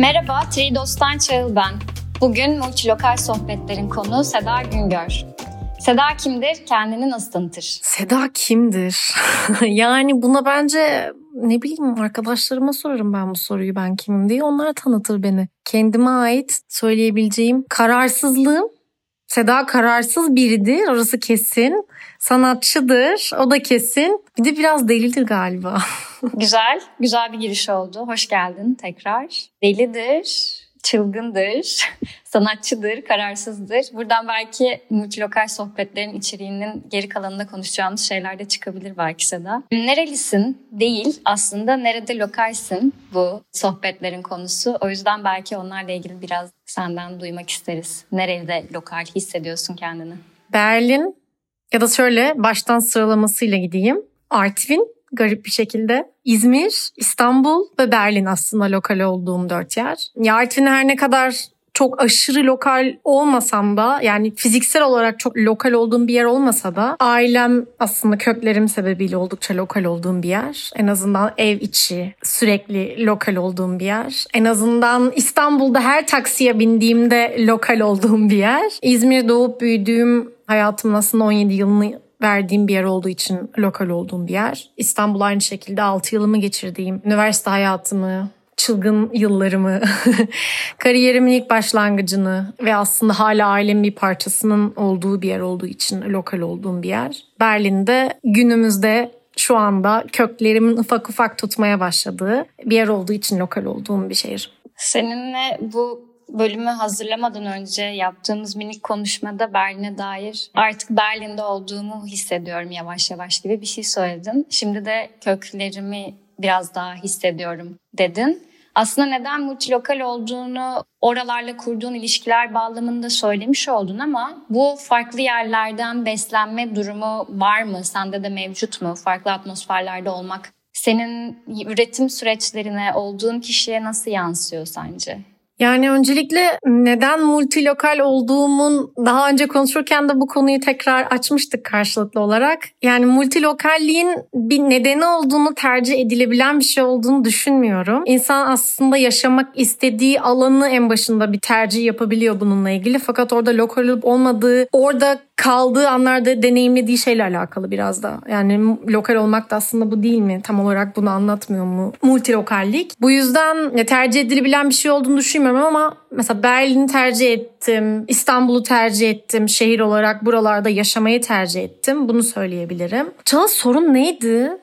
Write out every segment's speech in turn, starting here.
Merhaba, Tridos'tan Çağıl ben. Bugün multilokal sohbetlerin konu Seda Güngör. Seda kimdir? Kendini nasıl tanıtır? Seda kimdir? yani buna bence ne bileyim arkadaşlarıma sorarım ben bu soruyu ben kimim diye. Onlar tanıtır beni. Kendime ait söyleyebileceğim kararsızlığım. Seda kararsız biridir orası kesin. Sanatçıdır o da kesin. Bir de biraz delidir galiba. güzel, güzel bir giriş oldu. Hoş geldin tekrar. Delidir, çılgındır, sanatçıdır, kararsızdır. Buradan belki multilokal sohbetlerin içeriğinin geri kalanında konuşacağımız şeyler de çıkabilir belki Seda. Nerelisin değil aslında nerede lokalsin bu sohbetlerin konusu. O yüzden belki onlarla ilgili biraz senden duymak isteriz. Nerede lokal hissediyorsun kendini? Berlin ya da şöyle baştan sıralamasıyla gideyim. Artvin garip bir şekilde. İzmir, İstanbul ve Berlin aslında lokal olduğum dört yer. Ya Artvin her ne kadar çok aşırı lokal olmasam da yani fiziksel olarak çok lokal olduğum bir yer olmasa da ailem aslında köklerim sebebiyle oldukça lokal olduğum bir yer. En azından ev içi sürekli lokal olduğum bir yer. En azından İstanbul'da her taksiye bindiğimde lokal olduğum bir yer. İzmir doğup büyüdüğüm hayatımın aslında 17 yılını verdiğim bir yer olduğu için lokal olduğum bir yer. İstanbul aynı şekilde 6 yılımı geçirdiğim, üniversite hayatımı, çılgın yıllarımı, kariyerimin ilk başlangıcını ve aslında hala ailemin bir parçasının olduğu bir yer olduğu için lokal olduğum bir yer. Berlin'de günümüzde şu anda köklerimin ufak ufak tutmaya başladığı bir yer olduğu için lokal olduğum bir şehir. Seninle bu bölümü hazırlamadan önce yaptığımız minik konuşmada Berlin'e dair artık Berlin'de olduğumu hissediyorum yavaş yavaş gibi bir şey söyledin. Şimdi de köklerimi biraz daha hissediyorum dedin. Aslında neden multilokal olduğunu oralarla kurduğun ilişkiler bağlamında söylemiş oldun ama bu farklı yerlerden beslenme durumu var mı? Sende de mevcut mu? Farklı atmosferlerde olmak senin üretim süreçlerine, olduğun kişiye nasıl yansıyor sence? Yani öncelikle neden multilokal olduğumun daha önce konuşurken de bu konuyu tekrar açmıştık karşılıklı olarak. Yani multilokalliğin bir nedeni olduğunu tercih edilebilen bir şey olduğunu düşünmüyorum. İnsan aslında yaşamak istediği alanı en başında bir tercih yapabiliyor bununla ilgili. Fakat orada lokal olup olmadığı, orada kaldığı anlarda deneyimlediği şeyle alakalı biraz da. Yani lokal olmak da aslında bu değil mi? Tam olarak bunu anlatmıyor mu? Multilokallik. Bu yüzden tercih edilebilen bir şey olduğunu düşünmüyorum ama mesela Berlin'i tercih ettim. İstanbul'u tercih ettim. Şehir olarak buralarda yaşamayı tercih ettim. Bunu söyleyebilirim. Çağla sorun neydi?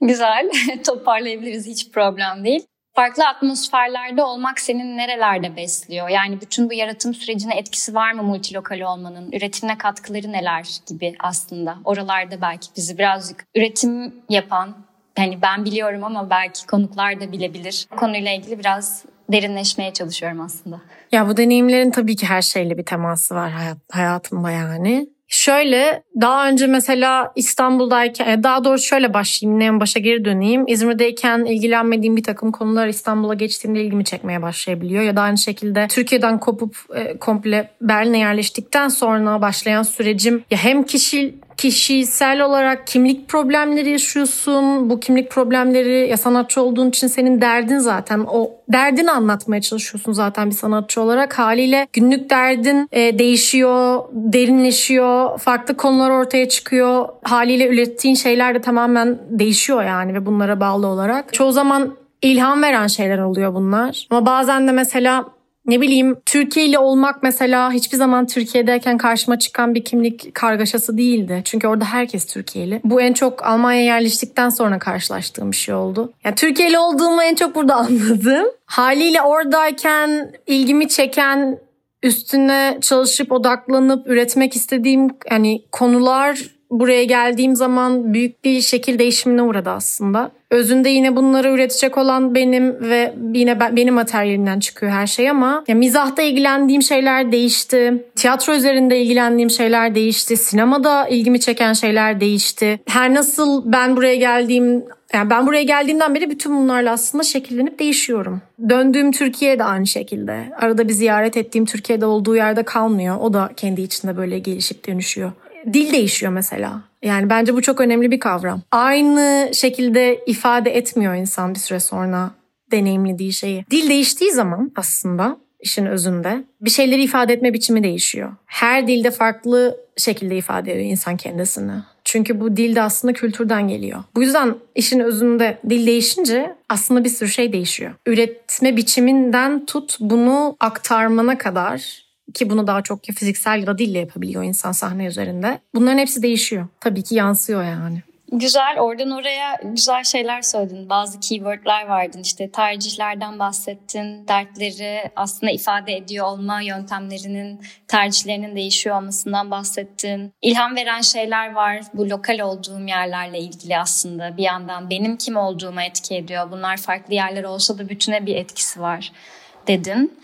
Güzel. Toparlayabiliriz. Hiç problem değil farklı atmosferlerde olmak senin nerelerde besliyor? Yani bütün bu yaratım sürecine etkisi var mı multilokal olmanın? Üretimine katkıları neler gibi aslında? Oralarda belki bizi birazcık üretim yapan, hani ben biliyorum ama belki konuklar da bilebilir. Konuyla ilgili biraz derinleşmeye çalışıyorum aslında. Ya bu deneyimlerin tabii ki her şeyle bir teması var hayat, hayatımda yani. Şöyle daha önce mesela İstanbul'dayken e, daha doğrusu şöyle başlayayım en başa geri döneyim. İzmir'deyken ilgilenmediğim bir takım konular İstanbul'a geçtiğimde ilgimi çekmeye başlayabiliyor. Ya da aynı şekilde Türkiye'den kopup e, komple Berlin'e yerleştikten sonra başlayan sürecim ya hem kişi kişisel olarak kimlik problemleri yaşıyorsun. Bu kimlik problemleri ya sanatçı olduğun için senin derdin zaten. O derdini anlatmaya çalışıyorsun zaten bir sanatçı olarak. Haliyle günlük derdin e, değişiyor, derinleşiyor, farklı konular ortaya çıkıyor. Haliyle ürettiğin şeyler de tamamen değişiyor yani ve bunlara bağlı olarak. Çoğu zaman ilham veren şeyler oluyor bunlar. Ama bazen de mesela ne bileyim Türkiye ile olmak mesela hiçbir zaman Türkiye'deyken karşıma çıkan bir kimlik kargaşası değildi. Çünkü orada herkes Türkiye'li. Bu en çok Almanya yerleştikten sonra karşılaştığım bir şey oldu. Yani Türkiye'li olduğumu en çok burada anladım. Haliyle oradayken ilgimi çeken üstüne çalışıp odaklanıp üretmek istediğim yani konular buraya geldiğim zaman büyük bir şekil değişimine uğradı aslında. Özünde yine bunları üretecek olan benim ve yine benim materyalimden çıkıyor her şey ama ya mizahta ilgilendiğim şeyler değişti. Tiyatro üzerinde ilgilendiğim şeyler değişti. Sinemada ilgimi çeken şeyler değişti. Her nasıl ben buraya geldiğim yani ben buraya geldiğimden beri bütün bunlarla aslında şekillenip değişiyorum. Döndüğüm Türkiye de aynı şekilde. Arada bir ziyaret ettiğim Türkiye'de olduğu yerde kalmıyor. O da kendi içinde böyle gelişip dönüşüyor dil değişiyor mesela. Yani bence bu çok önemli bir kavram. Aynı şekilde ifade etmiyor insan bir süre sonra deneyimlediği şeyi. Dil değiştiği zaman aslında işin özünde bir şeyleri ifade etme biçimi değişiyor. Her dilde farklı şekilde ifade ediyor insan kendisini. Çünkü bu dil de aslında kültürden geliyor. Bu yüzden işin özünde dil değişince aslında bir sürü şey değişiyor. Üretme biçiminden tut bunu aktarmana kadar ki bunu daha çok ya fiziksel ya da dille yapabiliyor insan sahne üzerinde. Bunların hepsi değişiyor. Tabii ki yansıyor yani. Güzel oradan oraya güzel şeyler söyledin. Bazı keywordler vardın işte tercihlerden bahsettin. Dertleri aslında ifade ediyor olma yöntemlerinin tercihlerinin değişiyor olmasından bahsettin. İlham veren şeyler var. Bu lokal olduğum yerlerle ilgili aslında bir yandan benim kim olduğuma etki ediyor. Bunlar farklı yerler olsa da bütüne bir etkisi var dedin.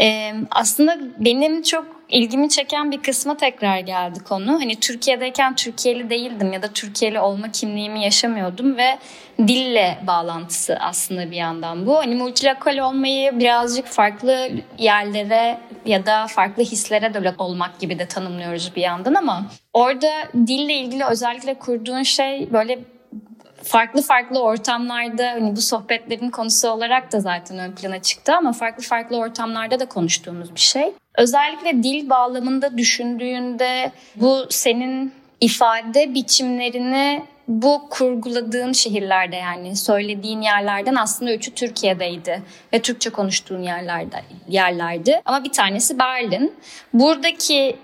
Ee, aslında benim çok ilgimi çeken bir kısma tekrar geldi konu. Hani Türkiye'deyken Türkiye'li değildim ya da Türkiye'li olma kimliğimi yaşamıyordum ve dille bağlantısı aslında bir yandan bu. Hani multilokal olmayı birazcık farklı yerlere ya da farklı hislere de olmak gibi de tanımlıyoruz bir yandan ama orada dille ilgili özellikle kurduğun şey böyle farklı farklı ortamlarda hani bu sohbetlerin konusu olarak da zaten ön plana çıktı ama farklı farklı ortamlarda da konuştuğumuz bir şey. Özellikle dil bağlamında düşündüğünde bu senin ifade biçimlerini bu kurguladığın şehirlerde yani söylediğin yerlerden aslında üçü Türkiye'deydi ve Türkçe konuştuğun yerlerde yerlerdi. Ama bir tanesi Berlin. Buradaki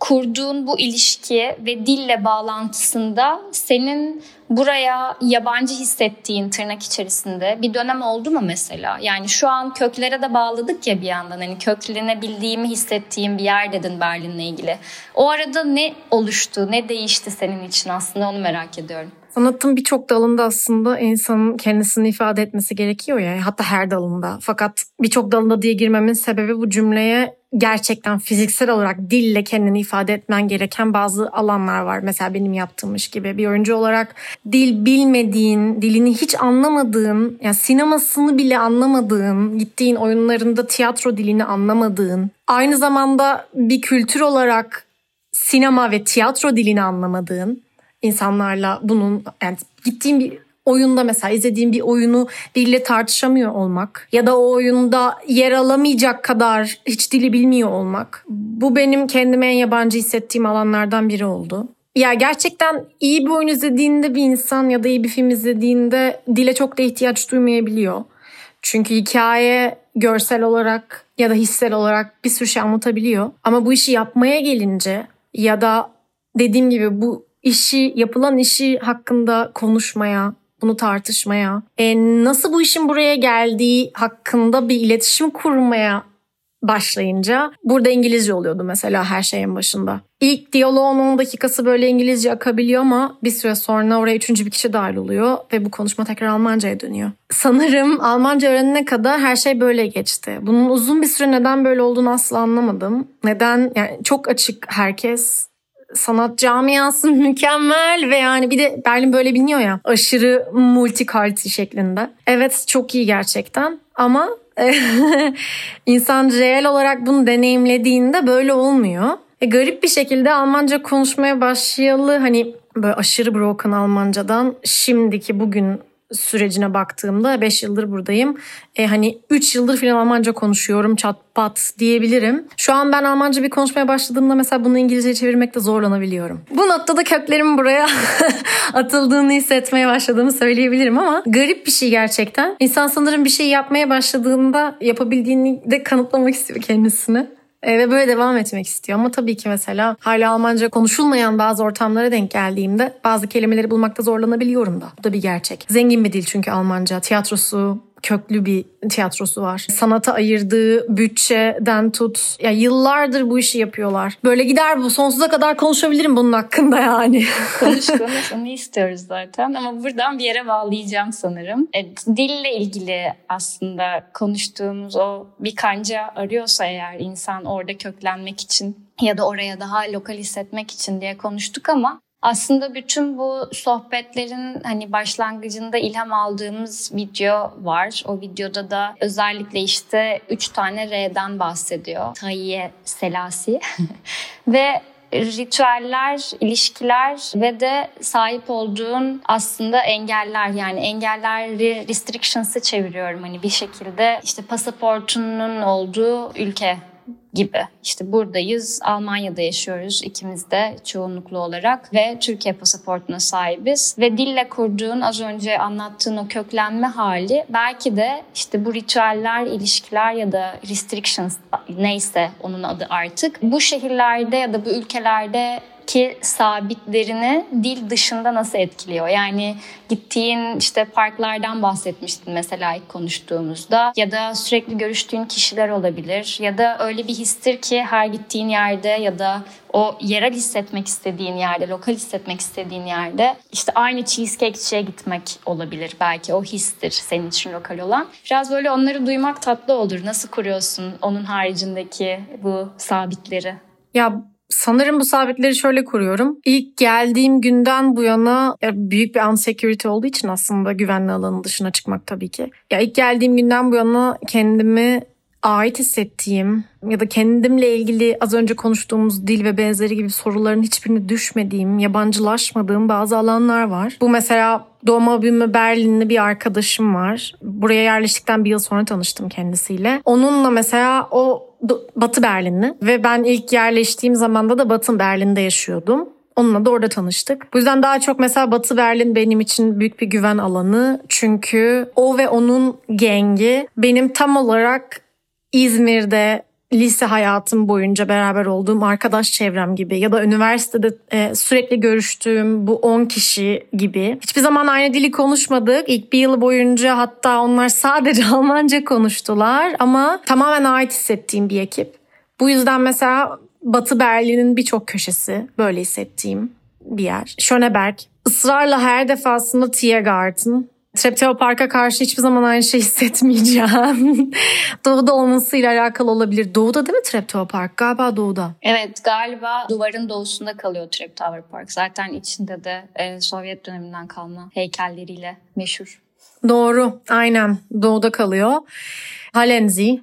kurduğun bu ilişki ve dille bağlantısında senin buraya yabancı hissettiğin tırnak içerisinde bir dönem oldu mu mesela? Yani şu an köklere de bağladık ya bir yandan hani köklenebildiğimi hissettiğim bir yer dedin Berlin'le ilgili. O arada ne oluştu, ne değişti senin için aslında onu merak ediyorum. Sanatın birçok dalında aslında insanın kendisini ifade etmesi gerekiyor ya. Hatta her dalında. Fakat birçok dalında diye girmemin sebebi bu cümleye gerçekten fiziksel olarak dille kendini ifade etmen gereken bazı alanlar var. Mesela benim yaptığım iş gibi bir oyuncu olarak dil bilmediğin, dilini hiç anlamadığın, yani sinemasını bile anlamadığın, gittiğin oyunlarında tiyatro dilini anlamadığın, aynı zamanda bir kültür olarak sinema ve tiyatro dilini anlamadığın insanlarla bunun yani gittiğim bir oyunda mesela izlediğim bir oyunu biriyle tartışamıyor olmak ya da o oyunda yer alamayacak kadar hiç dili bilmiyor olmak. Bu benim kendime en yabancı hissettiğim alanlardan biri oldu. Ya gerçekten iyi bir oyun izlediğinde bir insan ya da iyi bir film izlediğinde dile çok da ihtiyaç duymayabiliyor. Çünkü hikaye görsel olarak ya da hissel olarak bir sürü şey anlatabiliyor. Ama bu işi yapmaya gelince ya da dediğim gibi bu işi yapılan işi hakkında konuşmaya, bunu tartışmaya, e, nasıl bu işin buraya geldiği hakkında bir iletişim kurmaya başlayınca burada İngilizce oluyordu mesela her şeyin başında. İlk diyaloğun 10 dakikası böyle İngilizce akabiliyor ama bir süre sonra oraya üçüncü bir kişi dahil oluyor ve bu konuşma tekrar Almanca'ya dönüyor. Sanırım Almanca öğrenene kadar her şey böyle geçti. Bunun uzun bir süre neden böyle olduğunu asla anlamadım. Neden? Yani çok açık herkes sanat camiası mükemmel ve yani bir de Berlin böyle biliniyor ya aşırı multikulti şeklinde. Evet çok iyi gerçekten ama insan reel olarak bunu deneyimlediğinde böyle olmuyor. E, garip bir şekilde Almanca konuşmaya başlayalı hani böyle aşırı broken Almancadan şimdiki bugün sürecine baktığımda 5 yıldır buradayım. E, hani 3 yıldır filan Almanca konuşuyorum çat pat diyebilirim. Şu an ben Almanca bir konuşmaya başladığımda mesela bunu İngilizceye çevirmekte zorlanabiliyorum. Bu noktada köklerimin buraya atıldığını hissetmeye başladığımı söyleyebilirim ama garip bir şey gerçekten. İnsan sanırım bir şey yapmaya başladığında yapabildiğini de kanıtlamak istiyor kendisini. E, ve böyle devam etmek istiyor. Ama tabii ki mesela hala Almanca konuşulmayan bazı ortamlara denk geldiğimde bazı kelimeleri bulmakta zorlanabiliyorum da. Bu da bir gerçek. Zengin bir dil çünkü Almanca. Tiyatrosu, köklü bir tiyatrosu var. Sanata ayırdığı bütçeden tut. Ya yıllardır bu işi yapıyorlar. Böyle gider bu sonsuza kadar konuşabilirim bunun hakkında yani. konuş konuş onu istiyoruz zaten ama buradan bir yere bağlayacağım sanırım. E, dille ilgili aslında konuştuğumuz o bir kanca arıyorsa eğer insan orada köklenmek için ya da oraya daha lokal hissetmek için diye konuştuk ama aslında bütün bu sohbetlerin hani başlangıcında ilham aldığımız video var. O videoda da özellikle işte üç tane R'den bahsediyor. Tayye Selasi. Ve ritüeller, ilişkiler ve de sahip olduğun aslında engeller yani engelleri restrictions'ı çeviriyorum hani bir şekilde işte pasaportunun olduğu ülke gibi. İşte buradayız, Almanya'da yaşıyoruz ikimiz de çoğunluklu olarak ve Türkiye pasaportuna sahibiz. Ve dille kurduğun az önce anlattığın o köklenme hali belki de işte bu ritüeller, ilişkiler ya da restrictions neyse onun adı artık bu şehirlerde ya da bu ülkelerde ki sabitlerini dil dışında nasıl etkiliyor? Yani gittiğin işte parklardan bahsetmiştin mesela ilk konuştuğumuzda ya da sürekli görüştüğün kişiler olabilir ya da öyle bir histir ki her gittiğin yerde ya da o yerel hissetmek istediğin yerde, lokal hissetmek istediğin yerde işte aynı cheesecake'çiye gitmek olabilir belki o histir senin için lokal olan. Biraz böyle onları duymak tatlı olur. Nasıl kuruyorsun onun haricindeki bu sabitleri? Ya Sanırım bu sabitleri şöyle kuruyorum. İlk geldiğim günden bu yana büyük bir unsecurity olduğu için aslında güvenli alanın dışına çıkmak tabii ki. Ya ilk geldiğim günden bu yana kendimi ait hissettiğim ya da kendimle ilgili az önce konuştuğumuz dil ve benzeri gibi soruların hiçbirini düşmediğim, yabancılaşmadığım bazı alanlar var. Bu mesela doğma büyüme Berlinli bir arkadaşım var. Buraya yerleştikten bir yıl sonra tanıştım kendisiyle. Onunla mesela o Batı Berlinli ve ben ilk yerleştiğim zamanda da Batı Berlin'de yaşıyordum. Onunla da orada tanıştık. Bu yüzden daha çok mesela Batı Berlin benim için büyük bir güven alanı. Çünkü o ve onun gengi benim tam olarak İzmir'de lise hayatım boyunca beraber olduğum arkadaş çevrem gibi ya da üniversitede e, sürekli görüştüğüm bu 10 kişi gibi. Hiçbir zaman aynı dili konuşmadık. İlk bir yıl boyunca hatta onlar sadece Almanca konuştular ama tamamen ait hissettiğim bir ekip. Bu yüzden mesela Batı Berlin'in birçok köşesi böyle hissettiğim bir yer. Schöneberg. Israrla her defasında Tiergarten Treptow Park'a karşı hiçbir zaman aynı şey hissetmeyeceğim. Doğuda olmasıyla alakalı olabilir. Doğuda değil mi Treptow Park? Galiba doğuda. Evet galiba duvarın doğusunda kalıyor Treptower Park. Zaten içinde de e, Sovyet döneminden kalma heykelleriyle meşhur. Doğru aynen doğuda kalıyor. Halenzi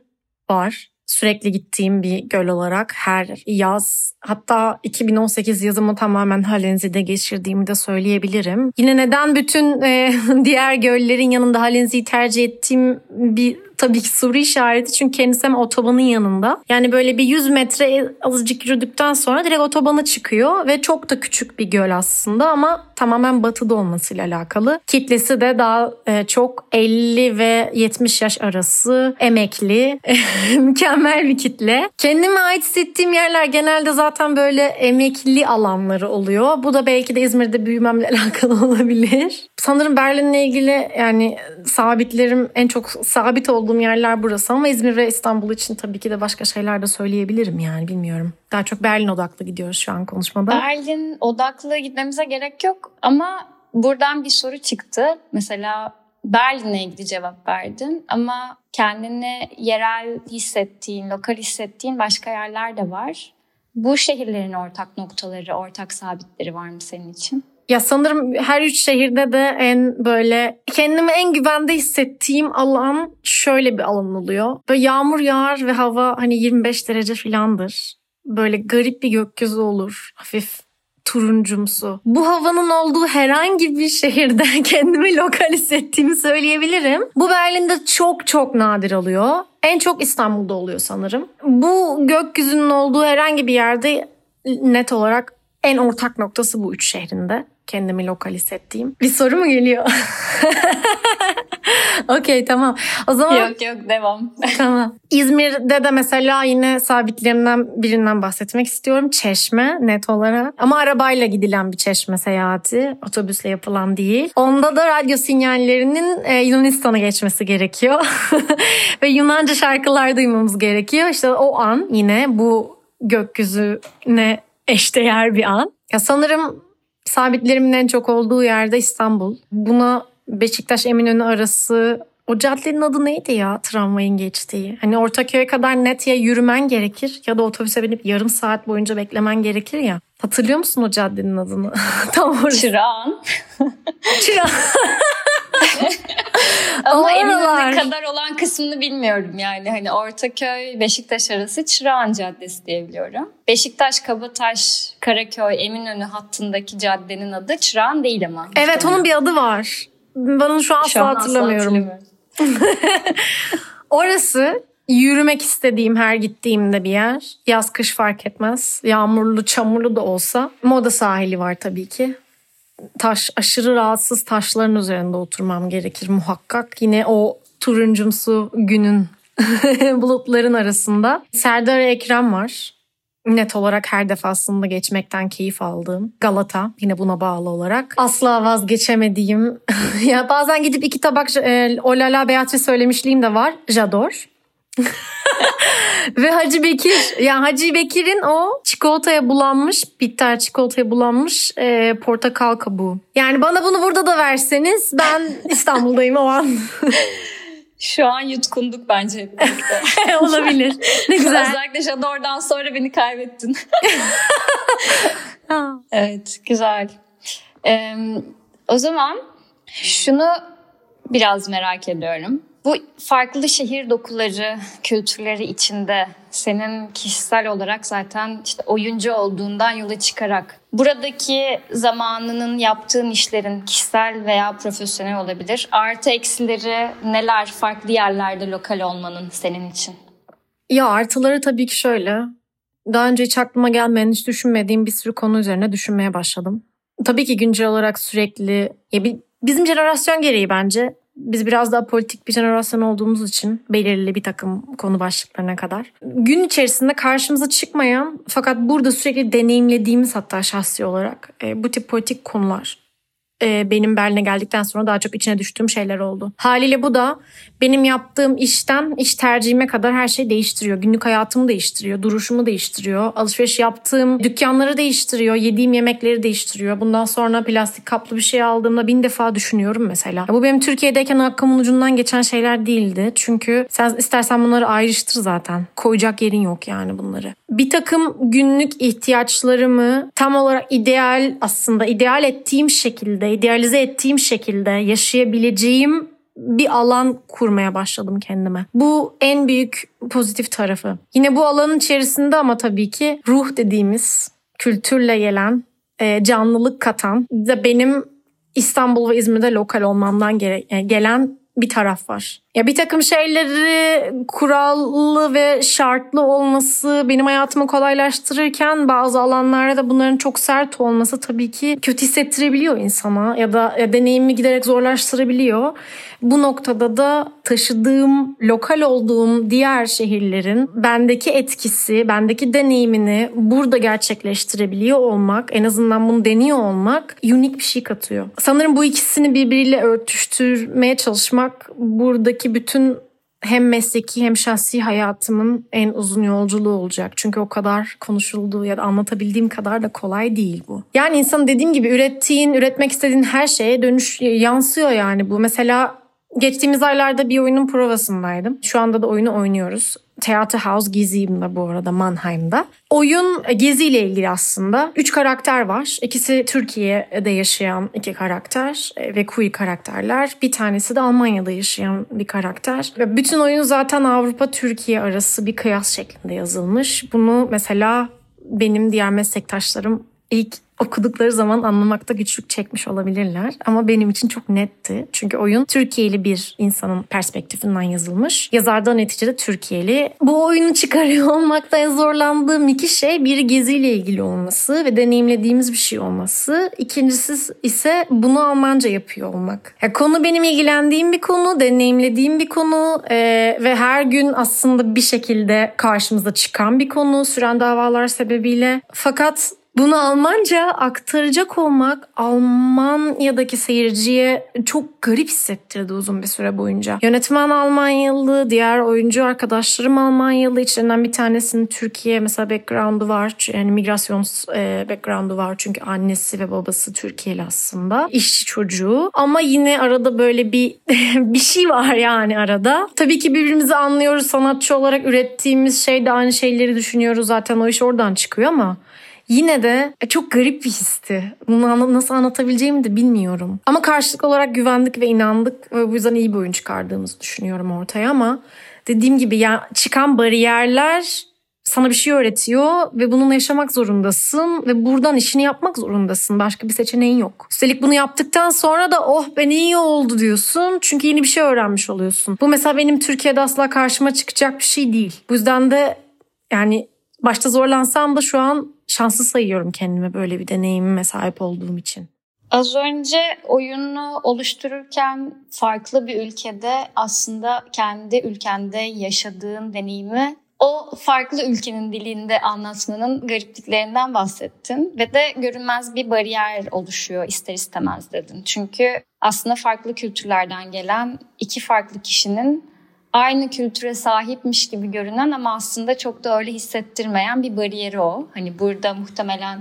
var sürekli gittiğim bir göl olarak her yaz hatta 2018 yazımı tamamen Halenzi'de geçirdiğimi de söyleyebilirim. Yine neden bütün e, diğer göllerin yanında Halenzi'yi tercih ettiğim bir tabii ki soru işareti çünkü kendisi hem otobanın yanında. Yani böyle bir 100 metre azıcık yürüdükten sonra direkt otobana çıkıyor ve çok da küçük bir göl aslında ama tamamen batıda olmasıyla alakalı. Kitlesi de daha e, çok 50 ve 70 yaş arası emekli mükemmel bir kitle. Kendime ait hissettiğim yerler genelde zaten böyle emekli alanları oluyor. Bu da belki de İzmir'de büyümemle alakalı olabilir. Sanırım Berlin'le ilgili yani sabitlerim en çok sabit olduğum olduğum yerler burası ama İzmir ve İstanbul için tabii ki de başka şeyler de söyleyebilirim yani bilmiyorum. Daha çok Berlin odaklı gidiyoruz şu an konuşmada. Berlin odaklı gitmemize gerek yok ama buradan bir soru çıktı. Mesela Berlin'e ilgili cevap verdin ama kendini yerel hissettiğin, lokal hissettiğin başka yerler de var. Bu şehirlerin ortak noktaları, ortak sabitleri var mı senin için? Ya sanırım her üç şehirde de en böyle kendimi en güvende hissettiğim alan şöyle bir alan oluyor. Böyle yağmur yağar ve hava hani 25 derece filandır. Böyle garip bir gökyüzü olur. Hafif turuncumsu. Bu havanın olduğu herhangi bir şehirde kendimi lokal hissettiğimi söyleyebilirim. Bu Berlin'de çok çok nadir oluyor. En çok İstanbul'da oluyor sanırım. Bu gökyüzünün olduğu herhangi bir yerde net olarak en ortak noktası bu üç şehrinde kendimi lokal hissettiğim. Bir soru mu geliyor? Okey tamam. O zaman Yok yok devam. tamam. İzmir'de de mesela yine sabitlerimden birinden bahsetmek istiyorum. Çeşme net olarak. Ama arabayla gidilen bir çeşme seyahati. Otobüsle yapılan değil. Onda da radyo sinyallerinin e, Yunanistan'a geçmesi gerekiyor. Ve Yunanca şarkılar duymamız gerekiyor. İşte o an yine bu gökyüzüne eşdeğer bir an. Ya sanırım Sabitlerimin en çok olduğu yerde İstanbul. Buna Beşiktaş Eminönü arası o caddenin adı neydi ya tramvayın geçtiği? Hani Ortaköy'e kadar net ya yürümen gerekir ya da otobüse binip yarım saat boyunca beklemen gerekir ya. Hatırlıyor musun o caddenin adını? Tam orası. Çırağan. Çırağan. Ama Eminönü kadar olan kısmı kısmını bilmiyorum yani. Hani Ortaköy, Beşiktaş arası Çırağan Caddesi diyebiliyorum. Beşiktaş, Kabataş, Karaköy, Eminönü hattındaki caddenin adı Çırağan değil ama. Evet onun bir adı var. An asla Şu an asla hatırlamıyorum. Orası yürümek istediğim her gittiğimde bir yer. Yaz kış fark etmez. Yağmurlu çamurlu da olsa. Moda sahili var tabii ki. Taş aşırı rahatsız taşların üzerinde oturmam gerekir muhakkak. Yine o turuncumsu günün bulutların arasında. Serdar Ekrem var. Net olarak her defasında geçmekten keyif aldığım Galata yine buna bağlı olarak asla vazgeçemediğim ya bazen gidip iki tabak e, Olala Beatrice söylemişliğim de var Jador ve Hacı Bekir ya Hacı Bekir'in o çikolataya bulanmış bitter çikolataya bulanmış e, portakal kabuğu. Yani bana bunu burada da verseniz ben İstanbul'dayım o an. Şu an yutkunduk bence hep birlikte. Olabilir. Ne güzel. Özellikle Jador'dan sonra beni kaybettin. Evet, güzel. Ee, o zaman şunu biraz merak ediyorum. Bu farklı şehir dokuları, kültürleri içinde senin kişisel olarak zaten işte oyuncu olduğundan yola çıkarak buradaki zamanının yaptığın işlerin kişisel veya profesyonel olabilir. Artı eksileri neler farklı yerlerde lokal olmanın senin için? Ya artıları tabii ki şöyle. Daha önce hiç aklıma gelmeyen, hiç düşünmediğim bir sürü konu üzerine düşünmeye başladım. Tabii ki güncel olarak sürekli ya bizim jenerasyon gereği bence biz biraz daha politik bir jenerasyon olduğumuz için belirli bir takım konu başlıklarına kadar. Gün içerisinde karşımıza çıkmayan fakat burada sürekli deneyimlediğimiz hatta şahsi olarak e, bu tip politik konular e, benim Berlin'e geldikten sonra daha çok içine düştüğüm şeyler oldu. Haliyle bu da benim yaptığım işten iş tercihime kadar her şeyi değiştiriyor. Günlük hayatımı değiştiriyor, duruşumu değiştiriyor. Alışveriş yaptığım dükkanları değiştiriyor, yediğim yemekleri değiştiriyor. Bundan sonra plastik kaplı bir şey aldığımda bin defa düşünüyorum mesela. Bu benim Türkiye'deyken hakkımın ucundan geçen şeyler değildi. Çünkü sen istersen bunları ayrıştır zaten. Koyacak yerin yok yani bunları. Bir takım günlük ihtiyaçlarımı tam olarak ideal aslında ideal ettiğim şekilde, idealize ettiğim şekilde yaşayabileceğim bir alan kurmaya başladım kendime. Bu en büyük pozitif tarafı. Yine bu alanın içerisinde ama tabii ki ruh dediğimiz kültürle gelen, e, canlılık katan da benim İstanbul ve İzmir'de lokal olmamdan e, gelen bir taraf var. Ya bir takım şeyleri kurallı ve şartlı olması benim hayatımı kolaylaştırırken bazı alanlarda da bunların çok sert olması tabii ki kötü hissettirebiliyor insana ya da ya deneyimi giderek zorlaştırabiliyor. Bu noktada da taşıdığım, lokal olduğum diğer şehirlerin bendeki etkisi, bendeki deneyimini burada gerçekleştirebiliyor olmak, en azından bunu deniyor olmak unik bir şey katıyor. Sanırım bu ikisini birbiriyle örtüştürmeye çalışmak buradaki bütün hem mesleki hem şahsi hayatımın en uzun yolculuğu olacak. Çünkü o kadar konuşulduğu ya da anlatabildiğim kadar da kolay değil bu. Yani insan dediğim gibi ürettiğin, üretmek istediğin her şeye dönüş yansıyor yani bu. Mesela geçtiğimiz aylarda bir oyunun provasındaydım. Şu anda da oyunu oynuyoruz. Theater House Gezi'yim bu arada Mannheim'da. Oyun Gezi ile ilgili aslında. Üç karakter var. İkisi Türkiye'de yaşayan iki karakter e, ve queer karakterler. Bir tanesi de Almanya'da yaşayan bir karakter. Ve bütün oyun zaten Avrupa-Türkiye arası bir kıyas şeklinde yazılmış. Bunu mesela benim diğer meslektaşlarım ilk okudukları zaman anlamakta güçlük çekmiş olabilirler. Ama benim için çok netti. Çünkü oyun Türkiye'li bir insanın perspektifinden yazılmış. Yazar da neticede Türkiye'li. Bu oyunu çıkarıyor olmakta zorlandığım iki şey bir geziyle ilgili olması ve deneyimlediğimiz bir şey olması. İkincisi ise bunu Almanca yapıyor olmak. Ya konu benim ilgilendiğim bir konu, deneyimlediğim bir konu e, ve her gün aslında bir şekilde karşımıza çıkan bir konu süren davalar sebebiyle. Fakat bunu Almanca aktaracak olmak Almanya'daki seyirciye çok garip hissettirdi uzun bir süre boyunca. Yönetmen Almanyalı, diğer oyuncu arkadaşlarım Almanyalı. İçlerinden bir tanesinin Türkiye mesela background'u var. Yani migrasyon e, background'u var çünkü annesi ve babası Türkiye'li aslında. İşçi çocuğu ama yine arada böyle bir bir şey var yani arada. Tabii ki birbirimizi anlıyoruz. Sanatçı olarak ürettiğimiz şeyde aynı şeyleri düşünüyoruz. Zaten o iş oradan çıkıyor ama yine de e, çok garip bir histi. Bunu nasıl anlatabileceğimi de bilmiyorum. Ama karşılıklı olarak güvendik ve inandık ve bu yüzden iyi bir oyun çıkardığımızı düşünüyorum ortaya ama dediğim gibi ya çıkan bariyerler sana bir şey öğretiyor ve bununla yaşamak zorundasın ve buradan işini yapmak zorundasın. Başka bir seçeneğin yok. Üstelik bunu yaptıktan sonra da oh ben iyi oldu diyorsun. Çünkü yeni bir şey öğrenmiş oluyorsun. Bu mesela benim Türkiye'de asla karşıma çıkacak bir şey değil. Bu yüzden de yani başta zorlansam da şu an şanslı sayıyorum kendime böyle bir deneyimime sahip olduğum için. Az önce oyunu oluştururken farklı bir ülkede aslında kendi ülkende yaşadığın deneyimi o farklı ülkenin dilinde anlatmanın garipliklerinden bahsettin ve de görünmez bir bariyer oluşuyor ister istemez dedin. Çünkü aslında farklı kültürlerden gelen iki farklı kişinin aynı kültüre sahipmiş gibi görünen ama aslında çok da öyle hissettirmeyen bir bariyeri o. Hani burada muhtemelen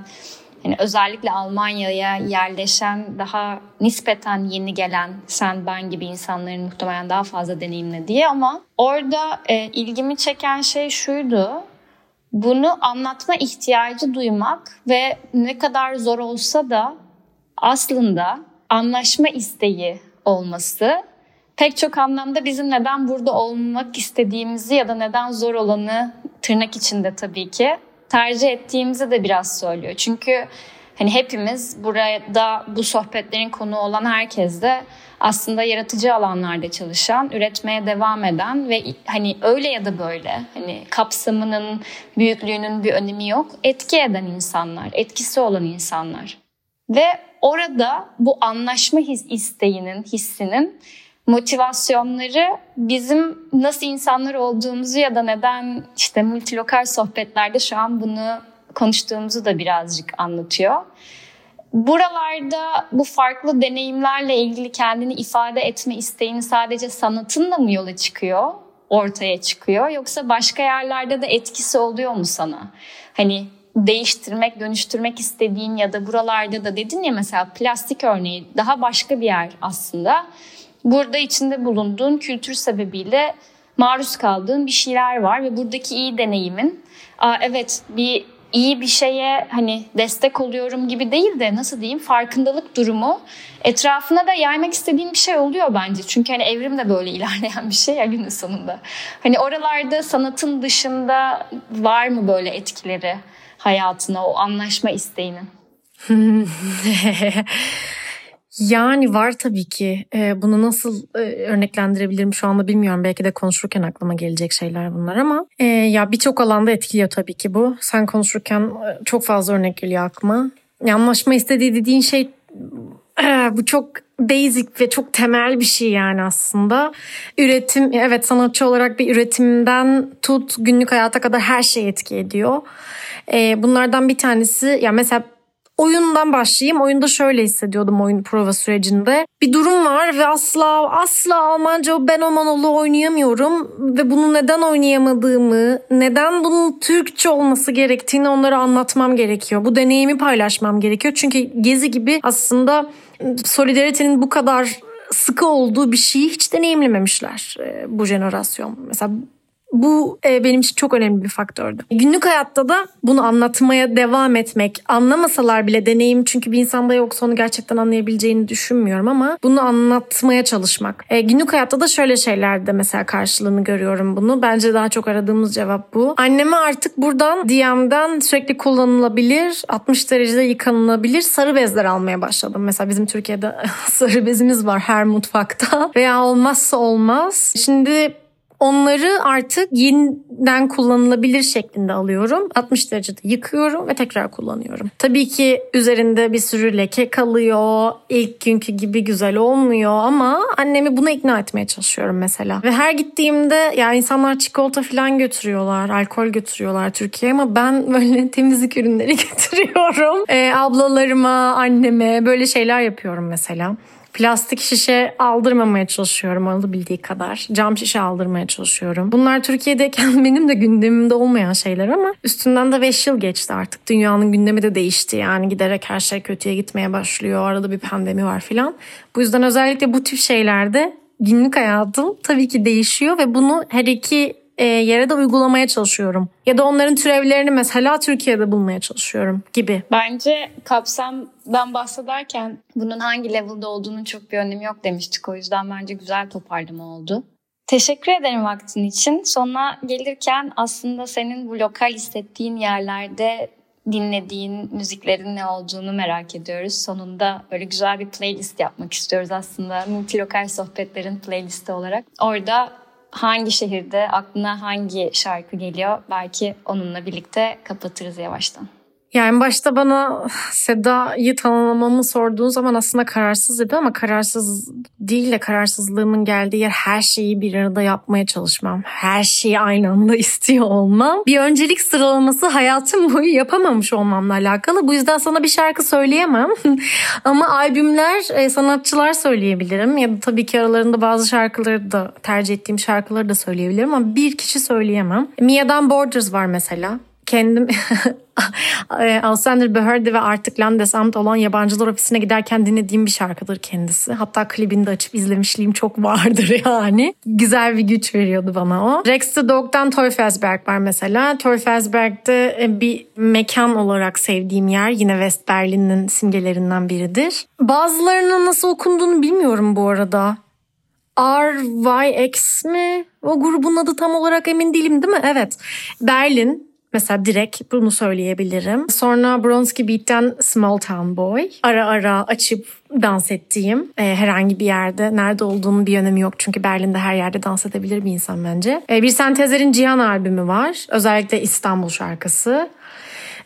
yani özellikle Almanya'ya yerleşen daha nispeten yeni gelen sen ben gibi insanların muhtemelen daha fazla deneyimlediği ama orada e, ilgimi çeken şey şuydu. Bunu anlatma ihtiyacı duymak ve ne kadar zor olsa da aslında anlaşma isteği olması pek çok anlamda bizim neden burada olmak istediğimizi ya da neden zor olanı tırnak içinde tabii ki tercih ettiğimizi de biraz söylüyor. Çünkü hani hepimiz burada bu sohbetlerin konu olan herkes de aslında yaratıcı alanlarda çalışan, üretmeye devam eden ve hani öyle ya da böyle hani kapsamının, büyüklüğünün bir önemi yok. Etki eden insanlar, etkisi olan insanlar. Ve orada bu anlaşma his, isteğinin, hissinin motivasyonları bizim nasıl insanlar olduğumuzu ya da neden işte multilokal sohbetlerde şu an bunu konuştuğumuzu da birazcık anlatıyor. Buralarda bu farklı deneyimlerle ilgili kendini ifade etme isteğini sadece sanatınla mı yola çıkıyor, ortaya çıkıyor yoksa başka yerlerde de etkisi oluyor mu sana? Hani değiştirmek, dönüştürmek istediğin ya da buralarda da dedin ya mesela plastik örneği daha başka bir yer aslında burada içinde bulunduğun kültür sebebiyle maruz kaldığın bir şeyler var ve buradaki iyi deneyimin Aa, evet bir iyi bir şeye hani destek oluyorum gibi değil de nasıl diyeyim farkındalık durumu etrafına da yaymak istediğim bir şey oluyor bence. Çünkü hani evrim de böyle ilerleyen bir şey ya günün sonunda. Hani oralarda sanatın dışında var mı böyle etkileri hayatına o anlaşma isteğinin? Yani var tabii ki. Ee, bunu nasıl e, örneklendirebilirim şu anda bilmiyorum. Belki de konuşurken aklıma gelecek şeyler bunlar ama e, ya birçok alanda etkiliyor tabii ki bu. Sen konuşurken e, çok fazla örnek geliyor aklıma. Anlaşma istediği dediğin şey e, bu çok basic ve çok temel bir şey yani aslında. Üretim, evet sanatçı olarak bir üretimden tut günlük hayata kadar her şey etki ediyor. E, bunlardan bir tanesi ya mesela Oyundan başlayayım. Oyunda şöyle hissediyordum oyun prova sürecinde. Bir durum var ve asla asla Almanca ben o monoloğu oynayamıyorum. Ve bunu neden oynayamadığımı, neden bunun Türkçe olması gerektiğini onlara anlatmam gerekiyor. Bu deneyimi paylaşmam gerekiyor. Çünkü Gezi gibi aslında solidaritenin bu kadar sıkı olduğu bir şeyi hiç deneyimlememişler e, bu jenerasyon. Mesela bu e, benim için çok önemli bir faktördü. Günlük hayatta da bunu anlatmaya devam etmek, anlamasalar bile deneyim çünkü bir insanda yoksa onu gerçekten anlayabileceğini düşünmüyorum ama bunu anlatmaya çalışmak. E, günlük hayatta da şöyle şeylerde mesela karşılığını görüyorum bunu. Bence daha çok aradığımız cevap bu. Anneme artık buradan DM'den sürekli kullanılabilir, 60 derecede yıkanılabilir sarı bezler almaya başladım. Mesela bizim Türkiye'de sarı bezimiz var her mutfakta veya olmazsa olmaz. Şimdi Onları artık yeniden kullanılabilir şeklinde alıyorum. 60 derecede yıkıyorum ve tekrar kullanıyorum. Tabii ki üzerinde bir sürü leke kalıyor. İlk günkü gibi güzel olmuyor ama annemi buna ikna etmeye çalışıyorum mesela. Ve her gittiğimde ya insanlar çikolata falan götürüyorlar, alkol götürüyorlar Türkiye'ye ama ben böyle temizlik ürünleri getiriyorum. Ee, ablalarıma, anneme böyle şeyler yapıyorum mesela. Plastik şişe aldırmamaya çalışıyorum alabildiği kadar. Cam şişe aldırmaya çalışıyorum. Bunlar Türkiye'deyken benim de gündemimde olmayan şeyler ama üstünden de 5 yıl geçti artık. Dünyanın gündemi de değişti yani giderek her şey kötüye gitmeye başlıyor. Arada bir pandemi var filan. Bu yüzden özellikle bu tip şeylerde günlük hayatım tabii ki değişiyor ve bunu her iki e, yere de uygulamaya çalışıyorum. Ya da onların türevlerini mesela Türkiye'de bulmaya çalışıyorum gibi. Bence kapsamdan bahsederken bunun hangi level'da olduğunun çok bir önemi yok demiştik. O yüzden bence güzel toparlama oldu. Teşekkür ederim vaktin için. Sonuna gelirken aslında senin bu lokal hissettiğin yerlerde dinlediğin müziklerin ne olduğunu merak ediyoruz. Sonunda böyle güzel bir playlist yapmak istiyoruz aslında. Multilokal sohbetlerin playlisti olarak. Orada hangi şehirde aklına hangi şarkı geliyor belki onunla birlikte kapatırız yavaştan. Yani başta bana Seda'yı tanımlamamı sorduğun zaman aslında kararsız dedi ama kararsız değil de kararsızlığımın geldiği yer her şeyi bir arada yapmaya çalışmam. Her şeyi aynı anda istiyor olmam. Bir öncelik sıralaması hayatım boyu yapamamış olmamla alakalı. Bu yüzden sana bir şarkı söyleyemem. ama albümler, e, sanatçılar söyleyebilirim. Ya da tabii ki aralarında bazı şarkıları da tercih ettiğim şarkıları da söyleyebilirim ama bir kişi söyleyemem. Mia'dan Borders var mesela kendim Alexander Behörde ve artık Landes Amt olan yabancılar ofisine giderken dinlediğim bir şarkıdır kendisi. Hatta klibini de açıp izlemişliğim çok vardır yani. Güzel bir güç veriyordu bana o. Rex the Dog'dan Teufelsberg var mesela. Teufelsberg'de bir mekan olarak sevdiğim yer. Yine West Berlin'in simgelerinden biridir. Bazılarının nasıl okunduğunu bilmiyorum bu arada. RYX mi? O grubun adı tam olarak emin değilim değil mi? Evet. Berlin Mesela direkt bunu söyleyebilirim. Sonra Bronski Beat'ten Small Town Boy. Ara ara açıp dans ettiğim e, herhangi bir yerde nerede olduğunun bir önemi yok. Çünkü Berlin'de her yerde dans edebilir bir insan bence. E, bir Sentezer'in Cihan albümü var. Özellikle İstanbul şarkısı.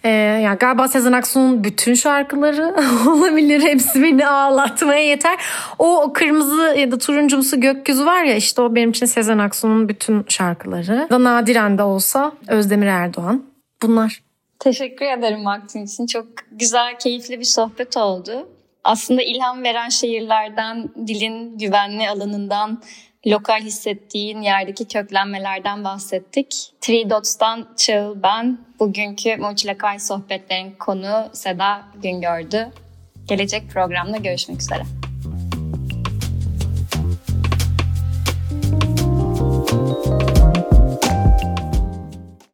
Ee, yani galiba Sezen Aksu'nun bütün şarkıları olabilir. Hepsi beni ağlatmaya yeter. O, o kırmızı ya da turuncumsu gökyüzü var ya işte o benim için Sezen Aksu'nun bütün şarkıları. Da nadiren de olsa Özdemir Erdoğan. Bunlar. Teşekkür ederim vaktin için. Çok güzel, keyifli bir sohbet oldu. Aslında ilham veren şehirlerden, dilin güvenli alanından lokal hissettiğin yerdeki köklenmelerden bahsettik. Three Dots'tan Çağıl ben. Bugünkü Multilokal sohbetlerin konu Seda Güngördü. Gelecek programda görüşmek üzere.